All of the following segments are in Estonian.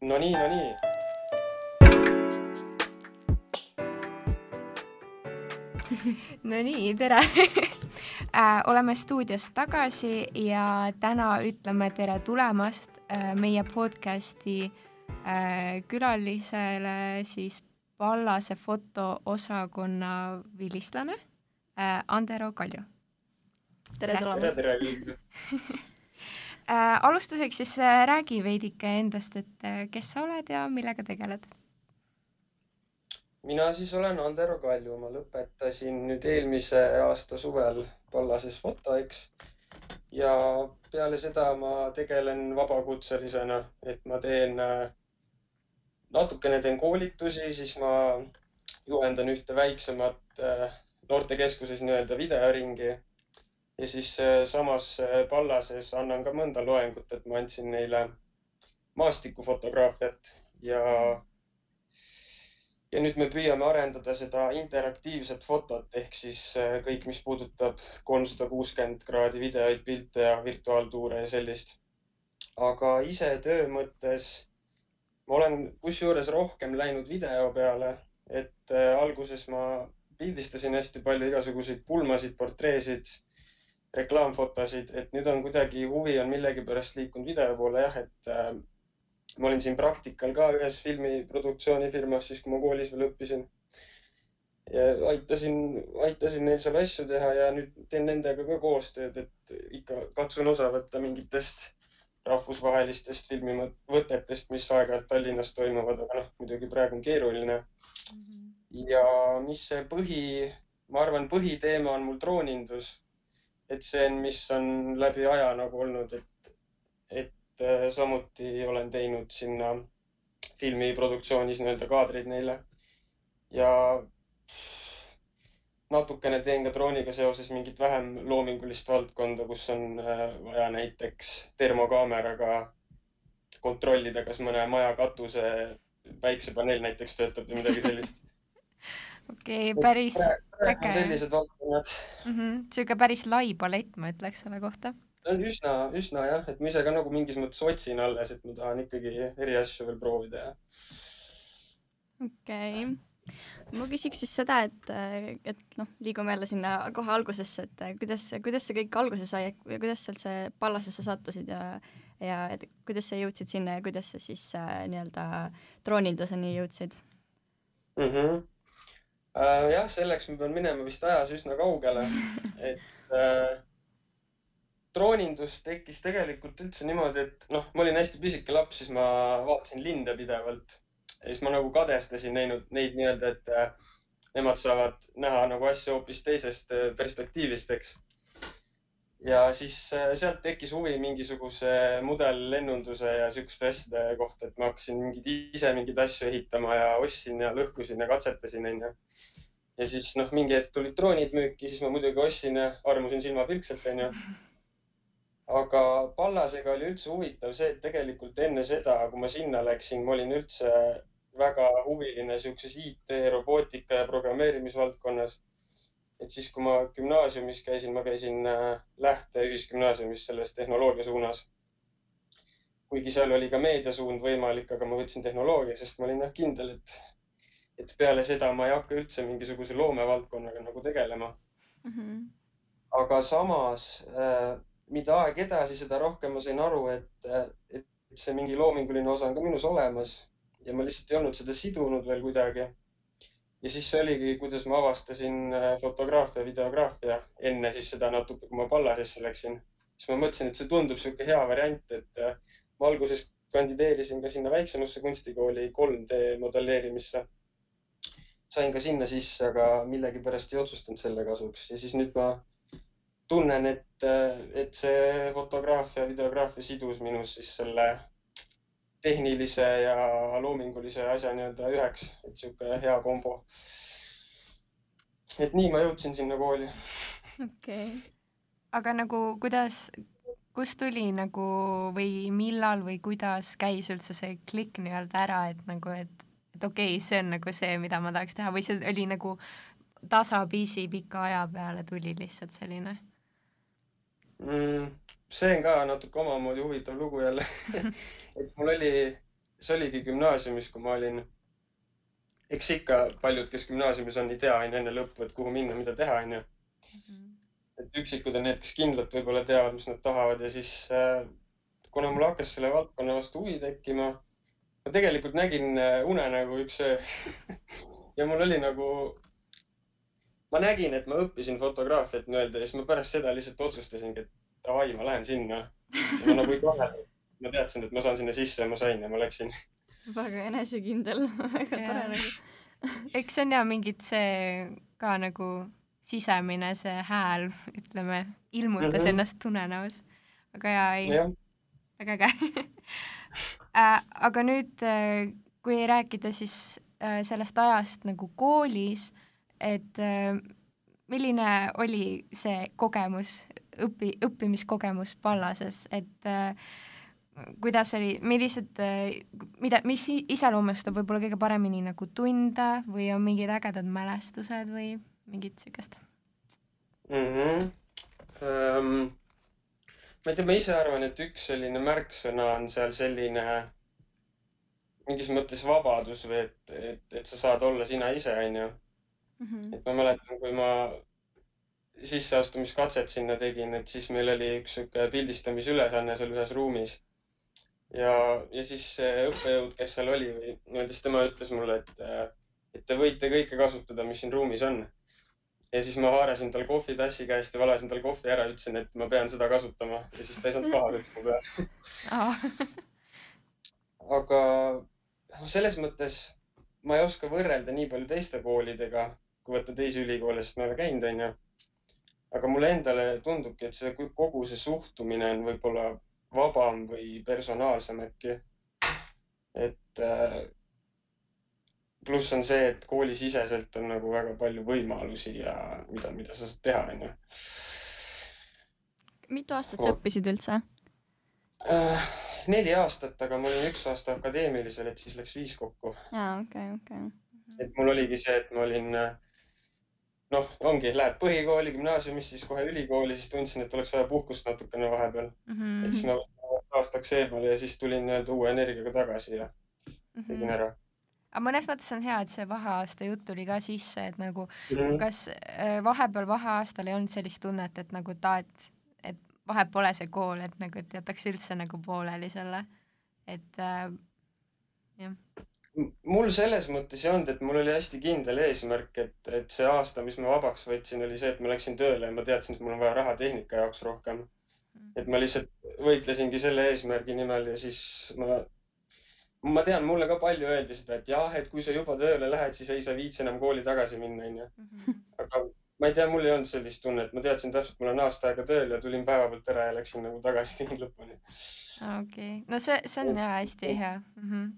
Nonii, nonii. Nonii, tere äh, oleme stuudios tagasi ja täna ütleme tere tulemast äh, meie podcasti äh, külalisele siis Pallase fotoosakonna vilistlane Andero Kalju. tere tulemast. tere, tere äh, alustuseks siis äh, räägi veidike endast, et äh, kes sa oled ja millega tegeled? mina siis olen Andero Kalju, ma lõpetasin nüüd eelmise aasta suvel Pallases foto, eks. ja peale seda ma tegelen vabakutselisena, et ma teen äh, natukene teen koolitusi, siis ma juhendan ühte väiksemat äh, noortekeskuses nii-öelda videoringi ja siis äh, samas äh, Pallases annan ka mõnda loengut, et ma andsin neile maastikufotograafiat ja, ja nüüd me püüame arendada seda interaktiivset fotot ehk siis äh, kõik, mis puudutab kolmsada kuuskümmend kraadi videoid, pilte ja virtuaaltuure ja sellist. aga ise töö mõttes ma olen kusjuures rohkem läinud video peale, et alguses ma pildistasin hästi palju igasuguseid pulmasid, portreesid reklaamfotosid, et nüüd on kuidagi huvi on millegipärast liikunud video poole jah, et äh, ma olin siin praktikal ka ühes filmiproduktsioonifirmas, siis kui ma koolis veel õppisin. ja aitasin, aitasin neil seal asju teha ja nüüd teen nendega ka koostööd, et ikka katsun osa võtta mingitest rahvusvahelistest filmivõtetest, mis aeg-ajalt Tallinnas toimuvad, aga noh, muidugi praegu on keeruline mm. -hmm. ja mis see põhi, ma arvan, põhiteema on mul droonindus et see on, mis on läbi aja nagu olnud, et, et äh, samuti olen teinud sinna filmiproduktsioonis nii-öelda kaadreid neile. ja natukene teen ka drooniga seoses mingit vähem loomingulist valdkonda, kus on äh, vaja näiteks termokaameraga kontrollida, kas mõne maja katuse päiksepaneel näiteks töötab või midagi sellist okei okay,, päris äge. sellised valdkonnad mm. -hmm. sihuke päris lai palett, ma ütleks selle kohta. on üsna, üsna jah, et ma ise ka nagu mingis mõttes otsin alles, et ma tahan ikkagi eri asju veel proovida ja. okei okay ma küsiks siis seda, et, et noh, liigume jälle sinna kohe algusesse, et kuidas, kuidas see kõik alguse sai ja kuidas sa üldse Pallasesse sattusid ja, ja et kuidas sa jõudsid sinna ja kuidas sa siis äh, nii-öelda drooninduseni jõudsid mm? -hmm äh,. jah, selleks ma pean minema vist ajas üsna kaugele, et äh, droonindus tekkis tegelikult üldse niimoodi, et noh, ma olin hästi pisike laps, siis ma vaatasin linde pidevalt ja siis ma nagu kadestasin näinud neid nii-öelda, et äh, nemad saavad näha nagu asju hoopis teisest äh, perspektiivist, eks. Ja siis äh, sealt tekkis huvi mingisuguse mudellennunduse ja siukeste asjade kohta, et ma hakkasin mingeid ise mingeid asju ehitama ja ostsin ja lõhkusin ja katsetasin, onju ja siis noh, mingi hetk tulid droonid müüki, siis ma muidugi ostsin ja armusin silmapilkselt, onju. aga Pallasega oli üldse huvitav see, et tegelikult enne seda, kui ma sinna läksin, ma olin üldse väga huviline siukses IT, robootika ja programmeerimisvaldkonnas. Et siis, kui ma gümnaasiumis käisin, ma käisin äh, Lähte ühisgümnaasiumis selles tehnoloogia suunas. kuigi seal oli ka meediasuund võimalik, aga ma võtsin tehnoloogia, sest ma olin jah kindel, et et peale seda ma ei hakka üldse mingisuguse loomevaldkonnaga nagu tegelema mm. -hmm. aga samas äh, mida aeg edasi, seda rohkem ma sain aru, et, äh, et see mingi loominguline osa on ka minus olemas ja ma lihtsalt ei olnud seda sidunud veel kuidagi. Ja siis see oligi, kuidas ma avastasin äh, fotograafia, videograafia enne siis seda natuke, kui ma Pallasesse läksin. siis ma mõtlesin, et see tundub niisugune hea variant, et äh, ma alguses kandideerisin ka sinna väiksemasse kunstikooli 3D modelleerimisse sain ka sinna sisse, aga millegipärast ei otsustanud selle kasuks ja siis nüüd ma tunnen, et, et see fotograafia, videograafia sidus minus siis selle tehnilise ja loomingulise asja nii-öelda üheks, et sihuke hea kombo. et nii ma jõudsin sinna kooli. okei okay., aga nagu kuidas, kust tuli nagu või millal või kuidas käis üldse see klikk nii-öelda ära, et nagu, et et okei okay,, see on nagu see, mida ma tahaks teha või see oli nagu tasapisi pika aja peale tuli lihtsalt selline mm,? see on ka natuke omamoodi huvitav lugu jälle et mul oli see oligi gümnaasiumis, kui ma olin, eks ikka paljud, kes gümnaasiumis on, ei tea onju enne lõppu, et kuhu minna, mida teha onju. et üksikud on need, kes kindlalt võib-olla teavad, mis nad tahavad ja siis äh, kuna mul hakkas selle valdkonna vastu huvi tekkima, ma tegelikult nägin äh, unenägu üks öö ja mul oli nagu, ma nägin, et ma õppisin fotograafiat nii-öelda ja siis ma pärast seda lihtsalt otsustasingi, et davai, ma lähen sinna. ma nagu ei kahelnud, ma teadsin, et ma saan sinna sisse ja ma sain ja ma läksin. väga enesekindel väga tore nagu. eks see on ja mingit see ka nagu sisemine see hääl, ütleme, ilmutas mm -hmm. ennast unenäos. aga jaa, ei, väga äge äh, aga nüüd, äh, kui rääkida siis äh, sellest ajast nagu koolis, et milline oli see kogemus, õpi, õppimiskogemus Pallases, et äh, kuidas oli, millised, mida, mis iseloomustab võib-olla kõige paremini nagu tunde või on mingid ägedad mälestused või mingit siukest mm? -hmm. Um, ma ei tea, ma ise arvan, et üks selline märksõna on seal selline mingis mõttes vabadus või et, et, et sa saad olla sina ise, onju. Mhm. et ma mäletan, kui ma sisseastumiskatset sinna tegin, et siis meil oli üks sihuke pildistamisülesanne seal ühes ruumis. Ja, ja siis see õppejõud, kes seal oli või nii-öelda, siis tema ütles mulle, et, et te võite kõike kasutada, mis siin ruumis on. ja siis ma haarasin tal kohvitassi käest ja valasin tal kohvi ära, ütlesin, et ma pean seda kasutama. Ja siis ta ei saanud pahaseks mu peale. Aga noh, selles mõttes ma ei oska võrrelda nii palju teiste koolidega, kui võtta teisi ülikoole, sest ma ei ole käinud, onju. Aga mulle endale tundubki, et see kogu see suhtumine on võib-olla vabam või personaalsem äkki. et äh, pluss on see, et koolisiseselt on nagu väga palju võimalusi ja mida, mida sa saad teha, onju. mitu aastat sa õppisid üldse äh,? neli aastat, aga ma olin üks aasta akadeemilisel, et siis läks viis kokku. aa, okei, okei. et mul oligi see, et ma olin äh, noh, ongi, lähed põhikooli, gümnaasiumist, siis kohe ülikooli, siis tundsin, et oleks vaja puhkust natukene vahepeal mm. -hmm. et siis ma aastaks eemale ja siis tulin nii-öelda uue energiaga tagasi ja tegin mm -hmm. ära. aga mõnes mõttes on hea, et see vaheaasta jutt tuli ka sisse, et nagu mm -hmm. kas äh, vahepeal vaheaastal ei olnud sellist tunnet, et nagu ta, et, et vahepeal pole see kool, et nagu, et jätaks üldse nagu pooleli selle, et äh, jah mul selles mõttes ei olnud, et mul oli hästi kindel eesmärk, et, et see aasta, mis ma vabaks võtsin, oli see, et ma läksin tööle ja ma teadsin, et mul on vaja raha tehnika jaoks rohkem. Mm. et ma lihtsalt võitlesingi selle eesmärgi nimel ja siis ma, ma tean, mulle ka palju öeldi seda, et jah, et kui sa juba tööle lähed, siis ei sa viitsi enam kooli tagasi minna, onju. Mhm. aga ma ei tea, mul ei olnud sellist tunnet, ma teadsin täpselt, mul on aasta aega tööl ja tulin päevapealt ära ja läksin nagu tagasi lõpuni. okei okay., no see, see on jah hästi hea mm. -hmm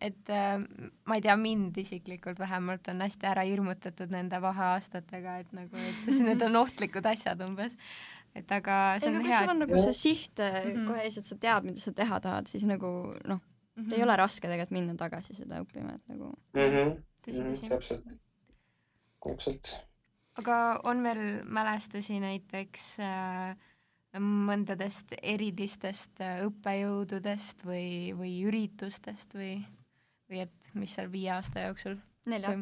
et äh, ma ei tea, mind isiklikult vähemalt on hästi ära hirmutatud nende vaheaastatega, et nagu, et need on ohtlikud asjad umbes. et aga see on ei, hea. sul on nagu see siht mm -hmm. kohe ees, et sa tead, mida sa teha tahad, siis nagu noh mm, -hmm. ei ole raske tegelikult minna tagasi seda õppima, et nagu mm. -hmm. tõsi, tõsi. täpselt, täpselt. aga on veel mälestusi näiteks äh, mõndadest erilistest äh, õppejõududest või, või üritustest või, või et mis seal viie aasta jooksul? nelja.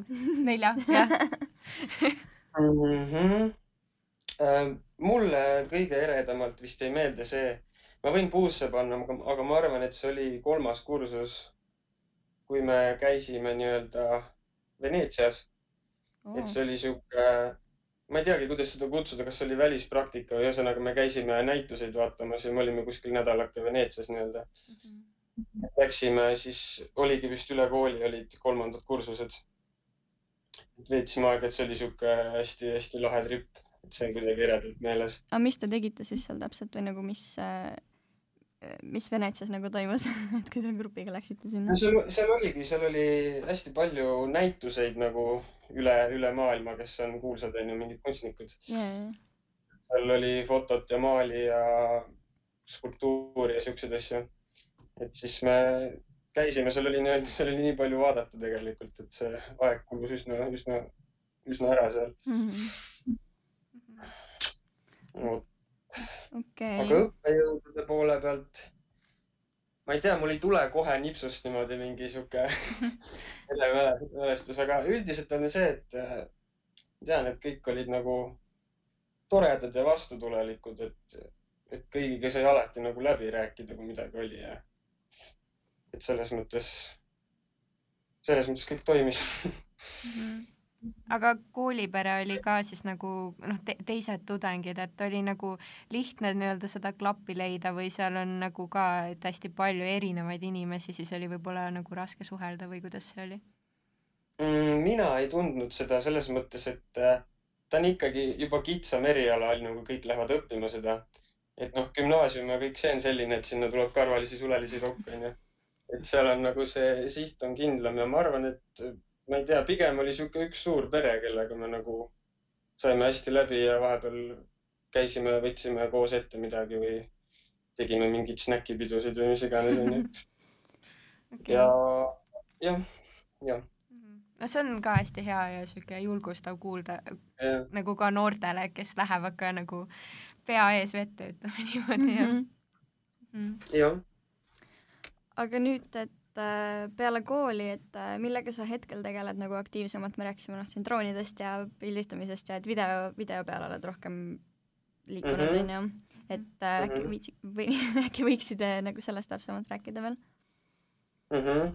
nelja, jah mm. -hmm. Äh, mulle kõige eredamalt vist jäi meelde see, ma võin puusse panna, aga ma arvan, et see oli kolmas kursus, kui me käisime nii-öelda Veneetsias oh.. et see oli sihuke ma ei teagi, kuidas seda kutsuda, kas oli välispraktika või ühesõnaga me käisime näituseid vaatamas ja me olime kuskil nädalake Veneetsias nii-öelda mm. -hmm. Läksime, siis oligi vist üle kooli olid kolmandad kursused. veetsime aega, et see oli sihuke hästi-hästi lahe trip, et see on kuidagi eredalt meeles. aga mis te tegite siis seal täpselt või nagu mis äh mis Veneetsias nagu toimus et kui te grupiga läksite sinna? seal, seal oligi, seal oli hästi palju näituseid nagu üle, üle maailma, kes on kuulsad, onju, mingid kunstnikud yeah.. seal oli fotot ja maali ja skulptuuri ja siukseid asju. et siis me käisime, seal oli nii-öelda, seal oli nii palju vaadata tegelikult, et see aeg kulus üsna, üsna, üsna ära seal mm. -hmm. vot okay.. aga õppejõudude poole pealt ma ei tea, mul ei tule kohe nipsust niimoodi mingi sihuke mälestus, aga üldiselt on see, et äh, tean, et kõik olid nagu toredad ja vastutulelikud, et, et kõigiga sai alati nagu läbi rääkida, kui midagi oli ja et selles mõttes, selles mõttes kõik toimis mm. -hmm aga koolipere oli ka siis nagu noh te, teised tudengid, et oli nagu lihtne nii-öelda seda klappi leida või seal on nagu ka, et hästi palju erinevaid inimesi, siis oli võib-olla nagu raske suhelda või kuidas see oli mm,? mina ei tundnud seda selles mõttes, et äh, ta on ikkagi juba kitsam eriala, nagu kõik lähevad õppima seda. et noh, gümnaasium ja kõik see on selline, et sinna tuleb karvalisi, sulelisi kokku, onju. et seal on nagu see siht on kindlam ja ma arvan, et ma ei tea, pigem oli sihuke üks suur pere, kellega me nagu saime hästi läbi ja vahepeal käisime, võtsime koos ette midagi või tegime mingeid snäkipidusid või mis iganes onju okay.. ja, jah, jah. No see on ka hästi hea ja sihuke julgustav kuulda ja. nagu ka noortele, kes lähevad ka nagu pea ees vette, ütleme niimoodi jah. Mm -hmm.. jah. aga nüüd, et Äh, peale kooli, et äh, millega sa hetkel tegeled nagu aktiivsemalt, me rääkisime noh siin droonidest ja pildistamisest ja et video, video peale oled rohkem liikunud, mhm. onju. et äh, äkki mhm. viitsi- või äkki võiksid nagu sellest täpsemalt rääkida veel mm? -hmm.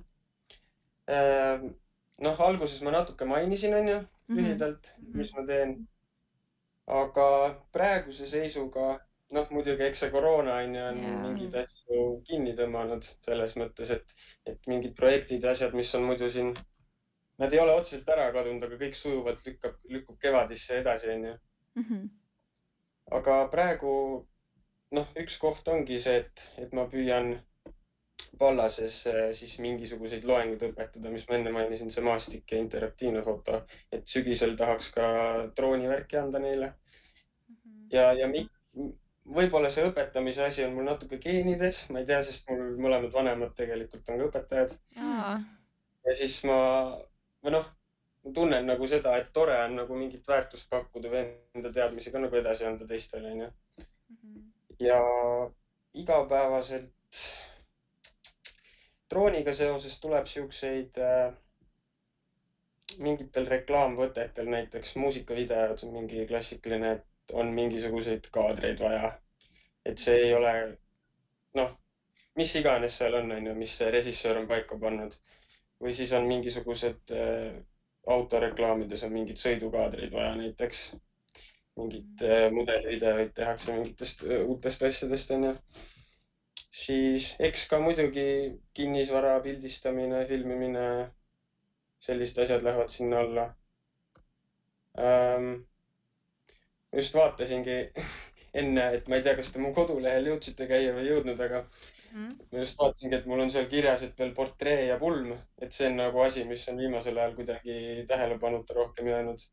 noh, alguses ma natuke mainisin, onju, mhm. lühidalt mm, -hmm. mis ma teen. aga praeguse seisuga noh, muidugi eks see koroona on ju, on yeah. mingeid asju kinni tõmmanud selles mõttes, et, et mingid projektid ja asjad, mis on muidu siin, nad ei ole otseselt ära kadunud, aga kõik sujuvalt lükkab, lükkub kevadisse edasi, onju. Mhm. aga praegu noh, üks koht ongi see, et, et ma püüan vallases äh, siis mingisuguseid loenguid õpetada, mis ma enne mainisin, see maastik ja interaktiivne foto, et sügisel tahaks ka droonivärki anda neile. Mhm. ja, ja mi, võib-olla see õpetamise asi on mul natuke geenides, ma ei tea, sest mul mõlemad vanemad tegelikult on ka õpetajad. ja siis ma, või noh, ma tunnen nagu seda, et tore on nagu mingit väärtust pakkuda või enda teadmisi ka nagu edasi anda teistele, onju. Mhm. ja igapäevaselt drooniga seoses tuleb siukseid äh, mingitel reklaamvõtetel näiteks muusikavideod, mingi klassikaline on mingisuguseid kaadreid vaja. et see ei ole, noh, mis iganes seal on, on ju, mis see režissöör on paika pannud. või siis on mingisugused äh, autoreklaamides on mingeid sõidukaadreid vaja näiteks. mingid äh, mudelivideoid tehakse mingitest äh, uutest asjadest, on ju. siis eks ka muidugi kinnisvara pildistamine, filmimine, sellised asjad lähevad sinna alla ähm, just vaatasingi enne, et ma ei tea, kas te mu kodulehel jõudsite käia või ei jõudnud, aga mm. ma just vaatasingi, et mul on seal kirjas, et veel portree ja pulm, et see on nagu asi, mis on viimasel ajal kuidagi tähelepanuta rohkem jäänud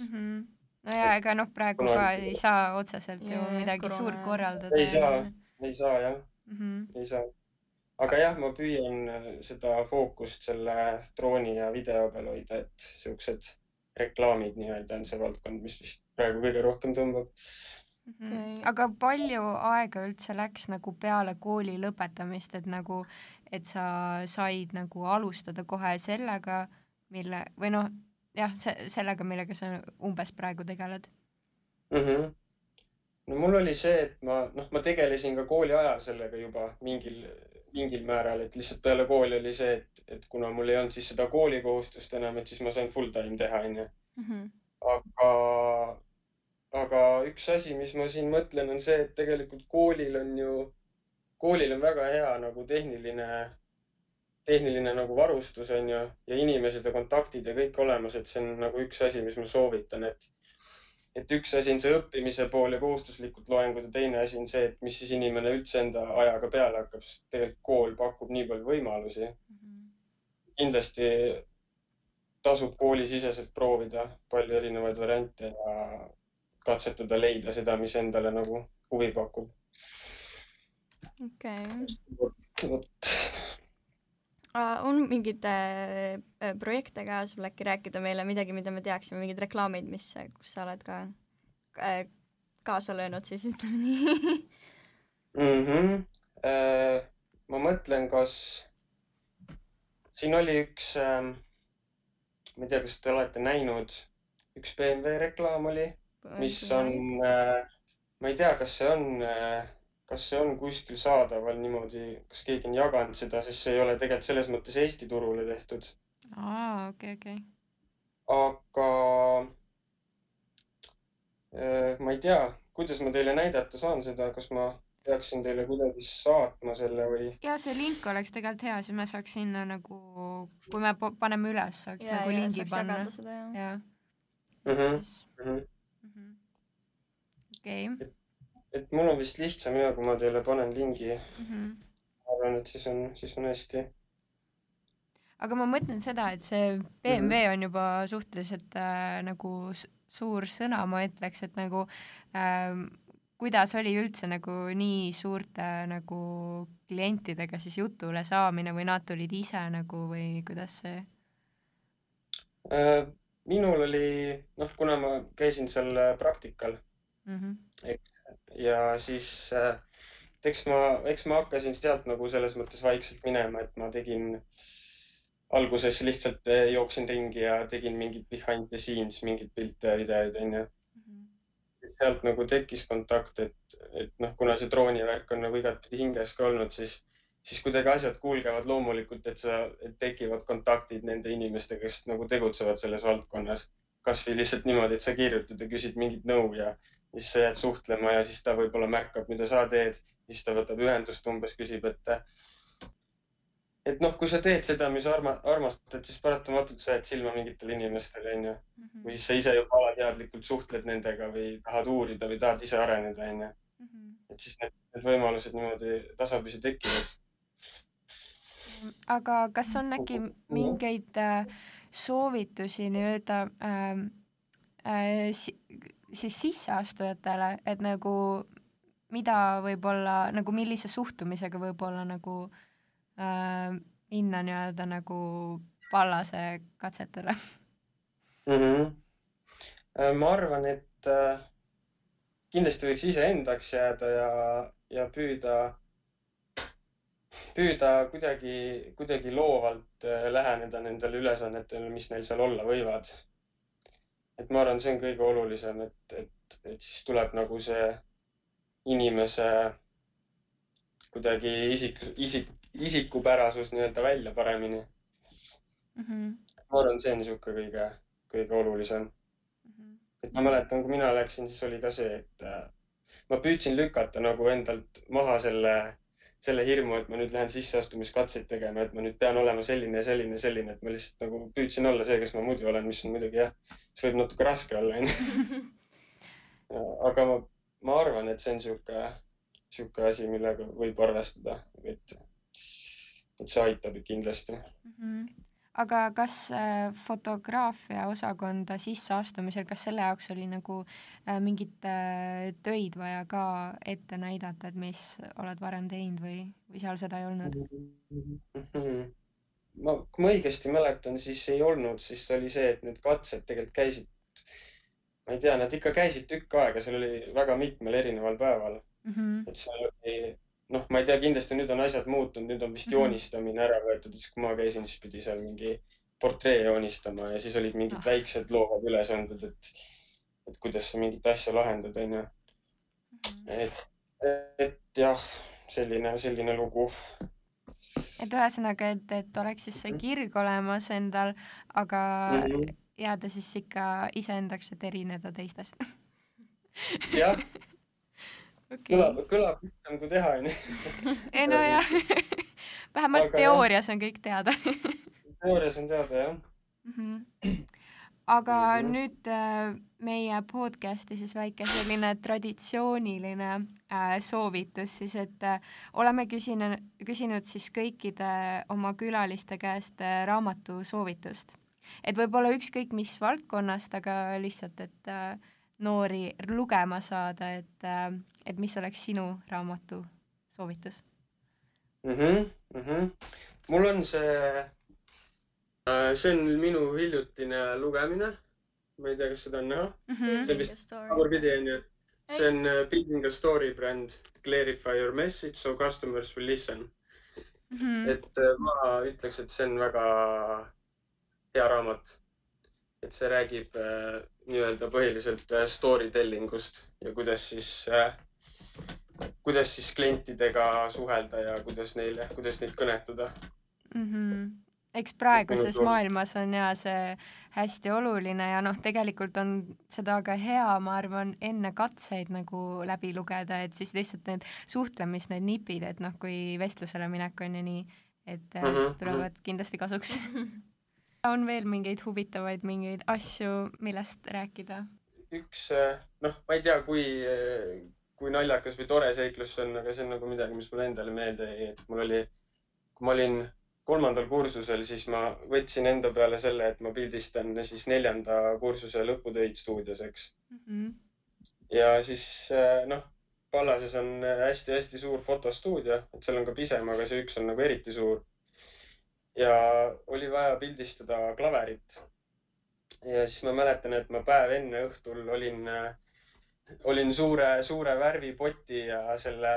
mm. -hmm. no ja ega noh, praegu ka ei saa otseselt ju midagi korona. suurt korraldada. ei saa, ei saa jah mm, -hmm. ei saa. aga jah, ma püüan seda fookust selle drooni ja video peal hoida, et siuksed reklaamid nii-öelda on see valdkond, mis vist praegu kõige rohkem tõmbab mm. -hmm. Okay. aga palju aega üldse läks nagu peale kooli lõpetamist, et nagu, et sa said nagu alustada kohe sellega, mille või noh, jah, sellega, millega sa umbes praegu tegeled mm? -hmm. no mul oli see, et ma noh, ma tegelesin ka kooli ajal sellega juba mingil mingil määral, et lihtsalt peale kooli oli see, et, et kuna mul ei olnud siis seda koolikohustust enam, et siis ma sain full time teha, onju. Mhm. aga, aga üks asi, mis ma siin mõtlen, on see, et tegelikult koolil on ju, koolil on väga hea nagu tehniline, tehniline nagu varustus onju ja inimesed ja kontaktid ja kõik olemas, et see on nagu üks asi, mis ma soovitan, et et üks asi on see õppimise pool ja kohustuslikud loengud ja teine asi on see, et mis siis inimene üldse enda ajaga peale hakkab, sest tegelikult kool pakub nii palju võimalusi mm. -hmm. kindlasti tasub koolisiseselt proovida palju erinevaid variante ja katsetada leida seda, mis endale nagu huvi pakub. okei okay.. vot on mingeid äh, äh, projekte ka sul äkki rääkida meile midagi, mida me teaksime, mingeid reklaamid, mis, kus sa oled ka äh, kaasa löönud siis ütleme nii mm. -hmm. Äh, ma mõtlen, kas siin oli üks ähm,, ma ei tea, kas te olete näinud, üks BMW reklaam oli, mis on ma ei tea, kas see on kas see on kuskil saadaval niimoodi, kas keegi on jaganud seda, sest see ei ole tegelikult selles mõttes Eesti turule tehtud. aa, okei okay,, okei okay.. aga äh, ma ei tea, kuidas ma teile näidata saan seda, kas ma peaksin teile kuidagi saatma selle või? ja see link oleks tegelikult hea, siis me saaks sinna nagu, kui me paneme üles, saaks ja, nagu ja, lingi panna. jah. Mhm, mhm. okei et mul on vist lihtsam ja kui ma teile panen lingi mm. -hmm. ma arvan, et siis on, siis on hästi. aga ma mõtlen seda, et see BMW mm -hmm. on juba suhteliselt äh, nagu suur sõna, ma ütleks, et nagu äh, kuidas oli üldse nagu nii suurte nagu klientidega siis jutule saamine või nad tulid ise nagu või kuidas see äh,? minul oli, noh, kuna ma käisin seal praktikal mm, -hmm. eks ja siis äh, eks ma, eks ma hakkasin sealt nagu selles mõttes vaikselt minema, et ma tegin alguses lihtsalt äh, jooksin ringi ja tegin mingit behind the scenes, mingeid pilte ja videoid onju mm. -hmm. sealt nagu tekkis kontakt, et, et noh, kuna see droonivärk on nagu igatpidi hinges ka olnud, siis, siis kuidagi asjad kulgevad loomulikult, et sa, tekivad kontaktid nende inimestega, kes nagu tegutsevad selles valdkonnas. Kasvõi lihtsalt niimoodi, et sa kirjutad ja küsid mingit nõu ja siis sa jääd suhtlema ja siis ta võib-olla märkab, mida sa teed, siis ta võtab ühendust, umbes küsib, et et noh, kui sa teed seda, mis arma-, armastad, siis paratamatult sa jääd silma mingitele inimestele, onju. Mhm. või siis sa ise juba alateadlikult suhtled nendega või tahad uurida või tahad ise areneda, onju. Mhm. et siis need, need võimalused niimoodi tasapisi tekivad. aga kas on äkki mingeid äh, soovitusi nii-öelda äh, äh, siis sisseastujatele, et nagu mida võib-olla nagu millise suhtumisega võib-olla nagu äh, minna nii-öelda nagu Pallase katsetele mm? -hmm. ma arvan, et äh, kindlasti võiks iseendaks jääda ja, ja püüda, püüda kuidagi, kuidagi loovalt äh, läheneda nendele ülesannetele, mis neil seal olla võivad et ma arvan, see on kõige olulisem, et, et, et siis tuleb nagu see inimese kuidagi isik, isik, isikupärasus nii-öelda välja paremini mm. -hmm. ma arvan, see on niisugune kõige, kõige olulisem mm. -hmm. et ma mäletan, kui mina läksin, siis oli ka see, et äh, ma püüdsin lükata nagu endalt maha selle selle hirmu, et ma nüüd lähen sisseastumiskatseid tegema, et ma nüüd pean olema selline ja selline selline, et ma lihtsalt nagu püüdsin olla see, kes ma muidu olen, mis on muidugi jah, see võib natuke raske olla, onju. aga ma, ma arvan, et see on sihuke, sihuke asi, millega võib arvestada, et, et see aitab kindlasti mm. -hmm aga kas äh, fotograafia osakonda sisseastumisel, kas selle jaoks oli nagu äh, mingeid äh, töid vaja ka ette näidata, et mis oled varem teinud või, või seal seda ei olnud mm? -hmm. ma, kui ma õigesti mäletan, siis ei olnud, siis oli see, et need katsed tegelikult käisid, ma ei tea, nad ikka käisid tükk aega, seal oli väga mitmel erineval päeval mm. -hmm. et seal oli noh, ma ei tea, kindlasti nüüd on asjad muutunud, nüüd on vist mm -hmm. joonistamine ära võetud, siis kui ma käisin, siis pidi seal mingi portree joonistama ja siis olid mingid ah. väiksed loovad ülesanded, et, et kuidas sa mingit asja lahendad, onju. Mhm. et, et jah, selline, selline lugu. et ühesõnaga, et, et oleks siis see mhm. kirg olemas endal, aga mm -hmm. jääda siis ikka iseendaks, et erineda teistest jah okay.. kõlab, kõlab lihtsam kui teha, onju. ei nojah vähemalt aga teoorias on kõik teada teoorias on teada, jah mm. -hmm. aga mm -hmm. nüüd äh, meie podcast'i siis väike selline traditsiooniline äh, soovitus siis, et äh, oleme küsinud, küsinud siis kõikide oma külaliste käest äh, raamatu soovitust. et võib-olla ükskõik mis valdkonnast, aga lihtsalt, et äh, noori lugema saada, et äh, et mis oleks sinu raamatu soovitus mm? -hmm, mm -hmm. mul on see, äh, see on minu hiljutine lugemine. ma ei tea, kas seda on näha mm. -hmm. see on vist tagurpidi onju. see on uh, Building a Story bränd, Clarify your message so customers will listen. Mhm. et äh, ma ütleks, et see on väga hea raamat. et see räägib äh, nii-öelda põhiliselt äh, story telling ust ja kuidas siis äh,, kuidas siis klientidega suhelda ja kuidas neile, kuidas neid kõnetada. Mhm. eks praeguses maailmas on ja see hästi oluline ja noh, tegelikult on seda ka hea, ma arvan, enne katseid nagu läbi lugeda, et siis lihtsalt need suhtlemis, need nipid, et noh, kui vestlusele minek on ja nii, et äh, Mhm, tulevad kindlasti kasuks. on veel mingeid huvitavaid mingeid asju, millest rääkida? üks, äh, noh, ma ei tea, kui, kui naljakas või tore seiklus see on, aga see on nagu midagi, mis mulle endale meelde jäi, et mul oli, kui ma olin kolmandal kursusel, siis ma võtsin enda peale selle, et ma pildistan siis neljanda kursuse lõputöid stuudios, eks. Mhm. ja siis äh, noh, Pallases on hästi-hästi suur fotostuudio, et seal on ka pisem, aga see üks on nagu eriti suur. ja oli vaja pildistada klaverit. ja siis ma mäletan, et ma päev enne õhtul olin, olin suure, suure värvipoti ja selle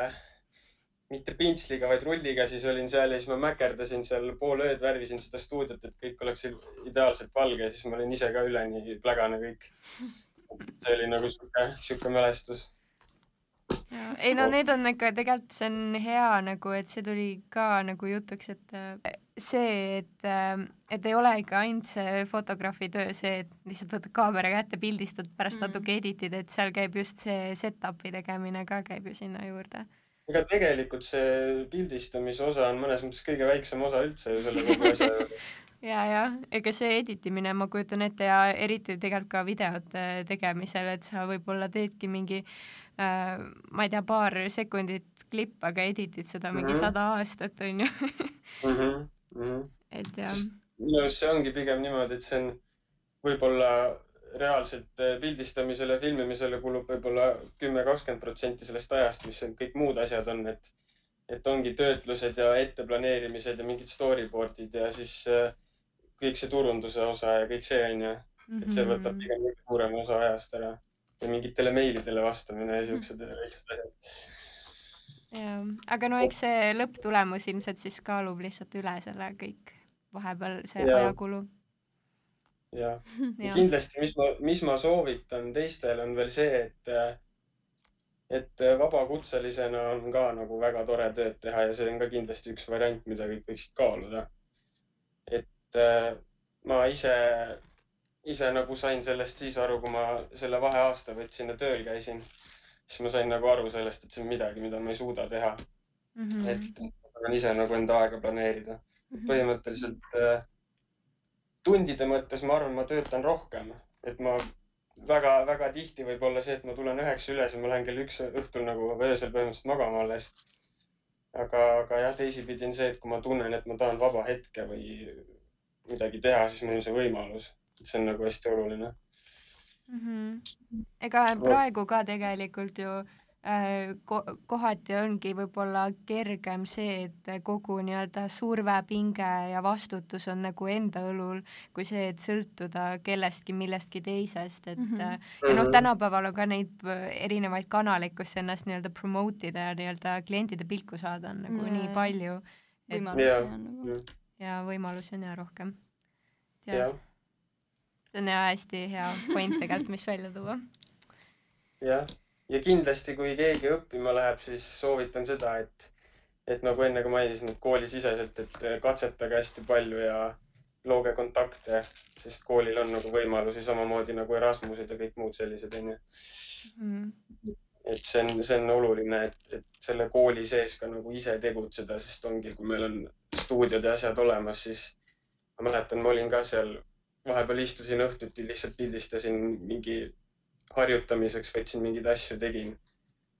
mitte pintsliga, vaid rulliga, siis olin seal ja siis ma mäkerdasin seal pool ööd, värvisin seda stuudiot, et kõik oleks ideaalselt valge ja siis ma olin ise ka üleni plägane kõik. see oli nagu sihuke, sihuke mälestus ei no need on ikka, tegelikult see on hea nagu, et see tuli ka nagu jutuks, et äh, see, et, äh, et ei ole ikka ainult see fotograafi töö, see, et lihtsalt võtad kaamera kätte, pildistad, pärast Mm. natuke editid, et seal käib just see setup'i tegemine ka käib ju sinna juurde. ega tegelikult see pildistamise osa on mõnes mõttes kõige väiksem osa üldse ju selle kogu asja juures. ja, ja ega see editimine, ma kujutan ette ja eriti tegelikult ka videote tegemisel, et sa võib-olla teedki mingi äh, ma ei tea, paar sekundit klipp, aga editid seda mingi Mhm. sada aastat, onju. mm. -hmm. et jah. minu arust see ongi pigem niimoodi, et see on võib-olla reaalselt eh, pildistamisele, filmimisele kulub võib-olla kümme, kakskümmend protsenti sellest ajast, mis on kõik muud asjad on, et, et ongi töötlused ja etteplaneerimised ja mingid storyboard'id ja siis eh, kõik see turunduse osa ja kõik see onju, et see Mhm. võtab pigem suurema osa ajast ära ja mingitele meilidele vastamine ja siuksed väiksed asjad. jah, aga no eks see lõpptulemus ilmselt siis kaalub lihtsalt üle selle kõik vahepeal see Jaa. ajakulu. jah ja kindlasti, mis ma, mis ma soovitan teistele, on veel see, et, et vabakutselisena on ka nagu väga tore tööd teha ja see on ka kindlasti üks variant, mida kõik võiksid kaaluda. et ma ise, ise nagu sain sellest siis aru, kui ma selle vaheaasta võtsin ja tööl käisin, siis ma sain nagu aru sellest, et see on midagi, mida ma ei suuda teha, Mhm. et ma pean ise nagu enda aega planeerida. põhimõtteliselt äh, tundide mõttes ma arvan, ma töötan rohkem, et ma väga-väga tihti võib olla see, et ma tulen üheksa üles ja ma lähen kell üks õhtul nagu öösel põhimõtteliselt magama alles. aga, aga jah, teisipidi on see, et kui ma tunnen, et ma tahan vaba hetke või midagi teha, siis mul on see võimalus. See on nagu hästi oluline. Mhm. ega praegu ka tegelikult ju äh, ko kohati ongi võib-olla kergem see, et kogu nii-öelda surve, pinge ja vastutus on nagu enda õlul, kui see, et sõltuda kellestki, millestki teisest, et Mhm. mm -hmm. ja noh, tänapäeval on ka neid äh, erinevaid kanaleid, kus ennast nii-öelda promote ida ja nii-öelda klientide pilku saada on nagu Jaa, nii jaa. palju et, võimalusi on nagu. ja võimalusi on ja rohkem. jah, see on ja hästi hea point tegelikult, mis välja tuua. jah. ja kindlasti, kui keegi õppima läheb, siis soovitan seda, et, et nagu enne ka mainisin, et koolisiseselt, et katsetage hästi palju ja looge kontakte, sest koolil on nagu võimalusi samamoodi nagu Erasmused ja kõik muud sellised onju. Mhm. et see on, see on oluline, et, et selle kooli sees ka nagu ise tegutseda, sest ongi, kui meil on stuudiod ja asjad olemas, siis ma mäletan, ma olin ka seal, vahepeal istusin õhtuti, lihtsalt pildistasin mingi harjutamiseks, võtsin mingeid asju, tegin.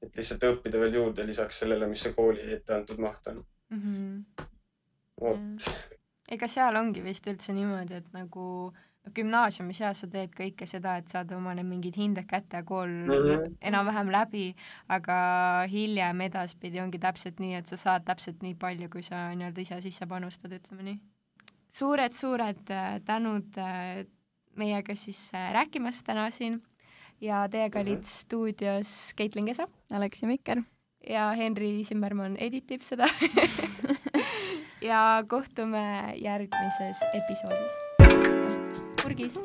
et lihtsalt õppida veel juurde lisaks sellele, mis see kooli ette antud maht on. Mhm. vot, ega seal ongi vist üldse niimoodi, et nagu gümnaasiumis jah, sa teed kõike seda, et saad omale mingid hinded kätte ja kool Mhm. enam-vähem läbi, aga hiljem edaspidi ongi täpselt nii, et sa saad täpselt nii palju, kui sa nii-öelda ise sisse panustad, ütleme nii. Suured-suured äh, tänud äh, meiega siis äh, rääkimast täna siin ja teiega Mhm. olid stuudios Caitlin Kesa Aleksi Mikker. ja Henri Zimmermann editib seda ja kohtume järgmises episoodis. purgis.